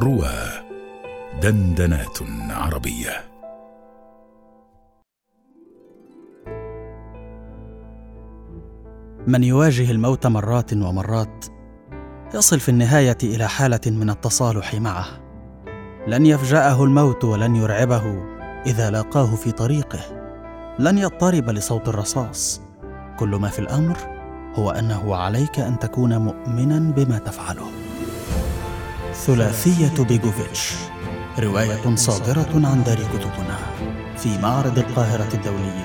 روى دندنات عربية. من يواجه الموت مرات ومرات يصل في النهاية إلى حالة من التصالح معه. لن يفجأه الموت ولن يرعبه إذا لاقاه في طريقه. لن يضطرب لصوت الرصاص. كل ما في الأمر هو أنه عليك أن تكون مؤمنا بما تفعله. ثلاثية بيجوفيتش رواية صادرة عن دار كتبنا في معرض القاهرة الدولي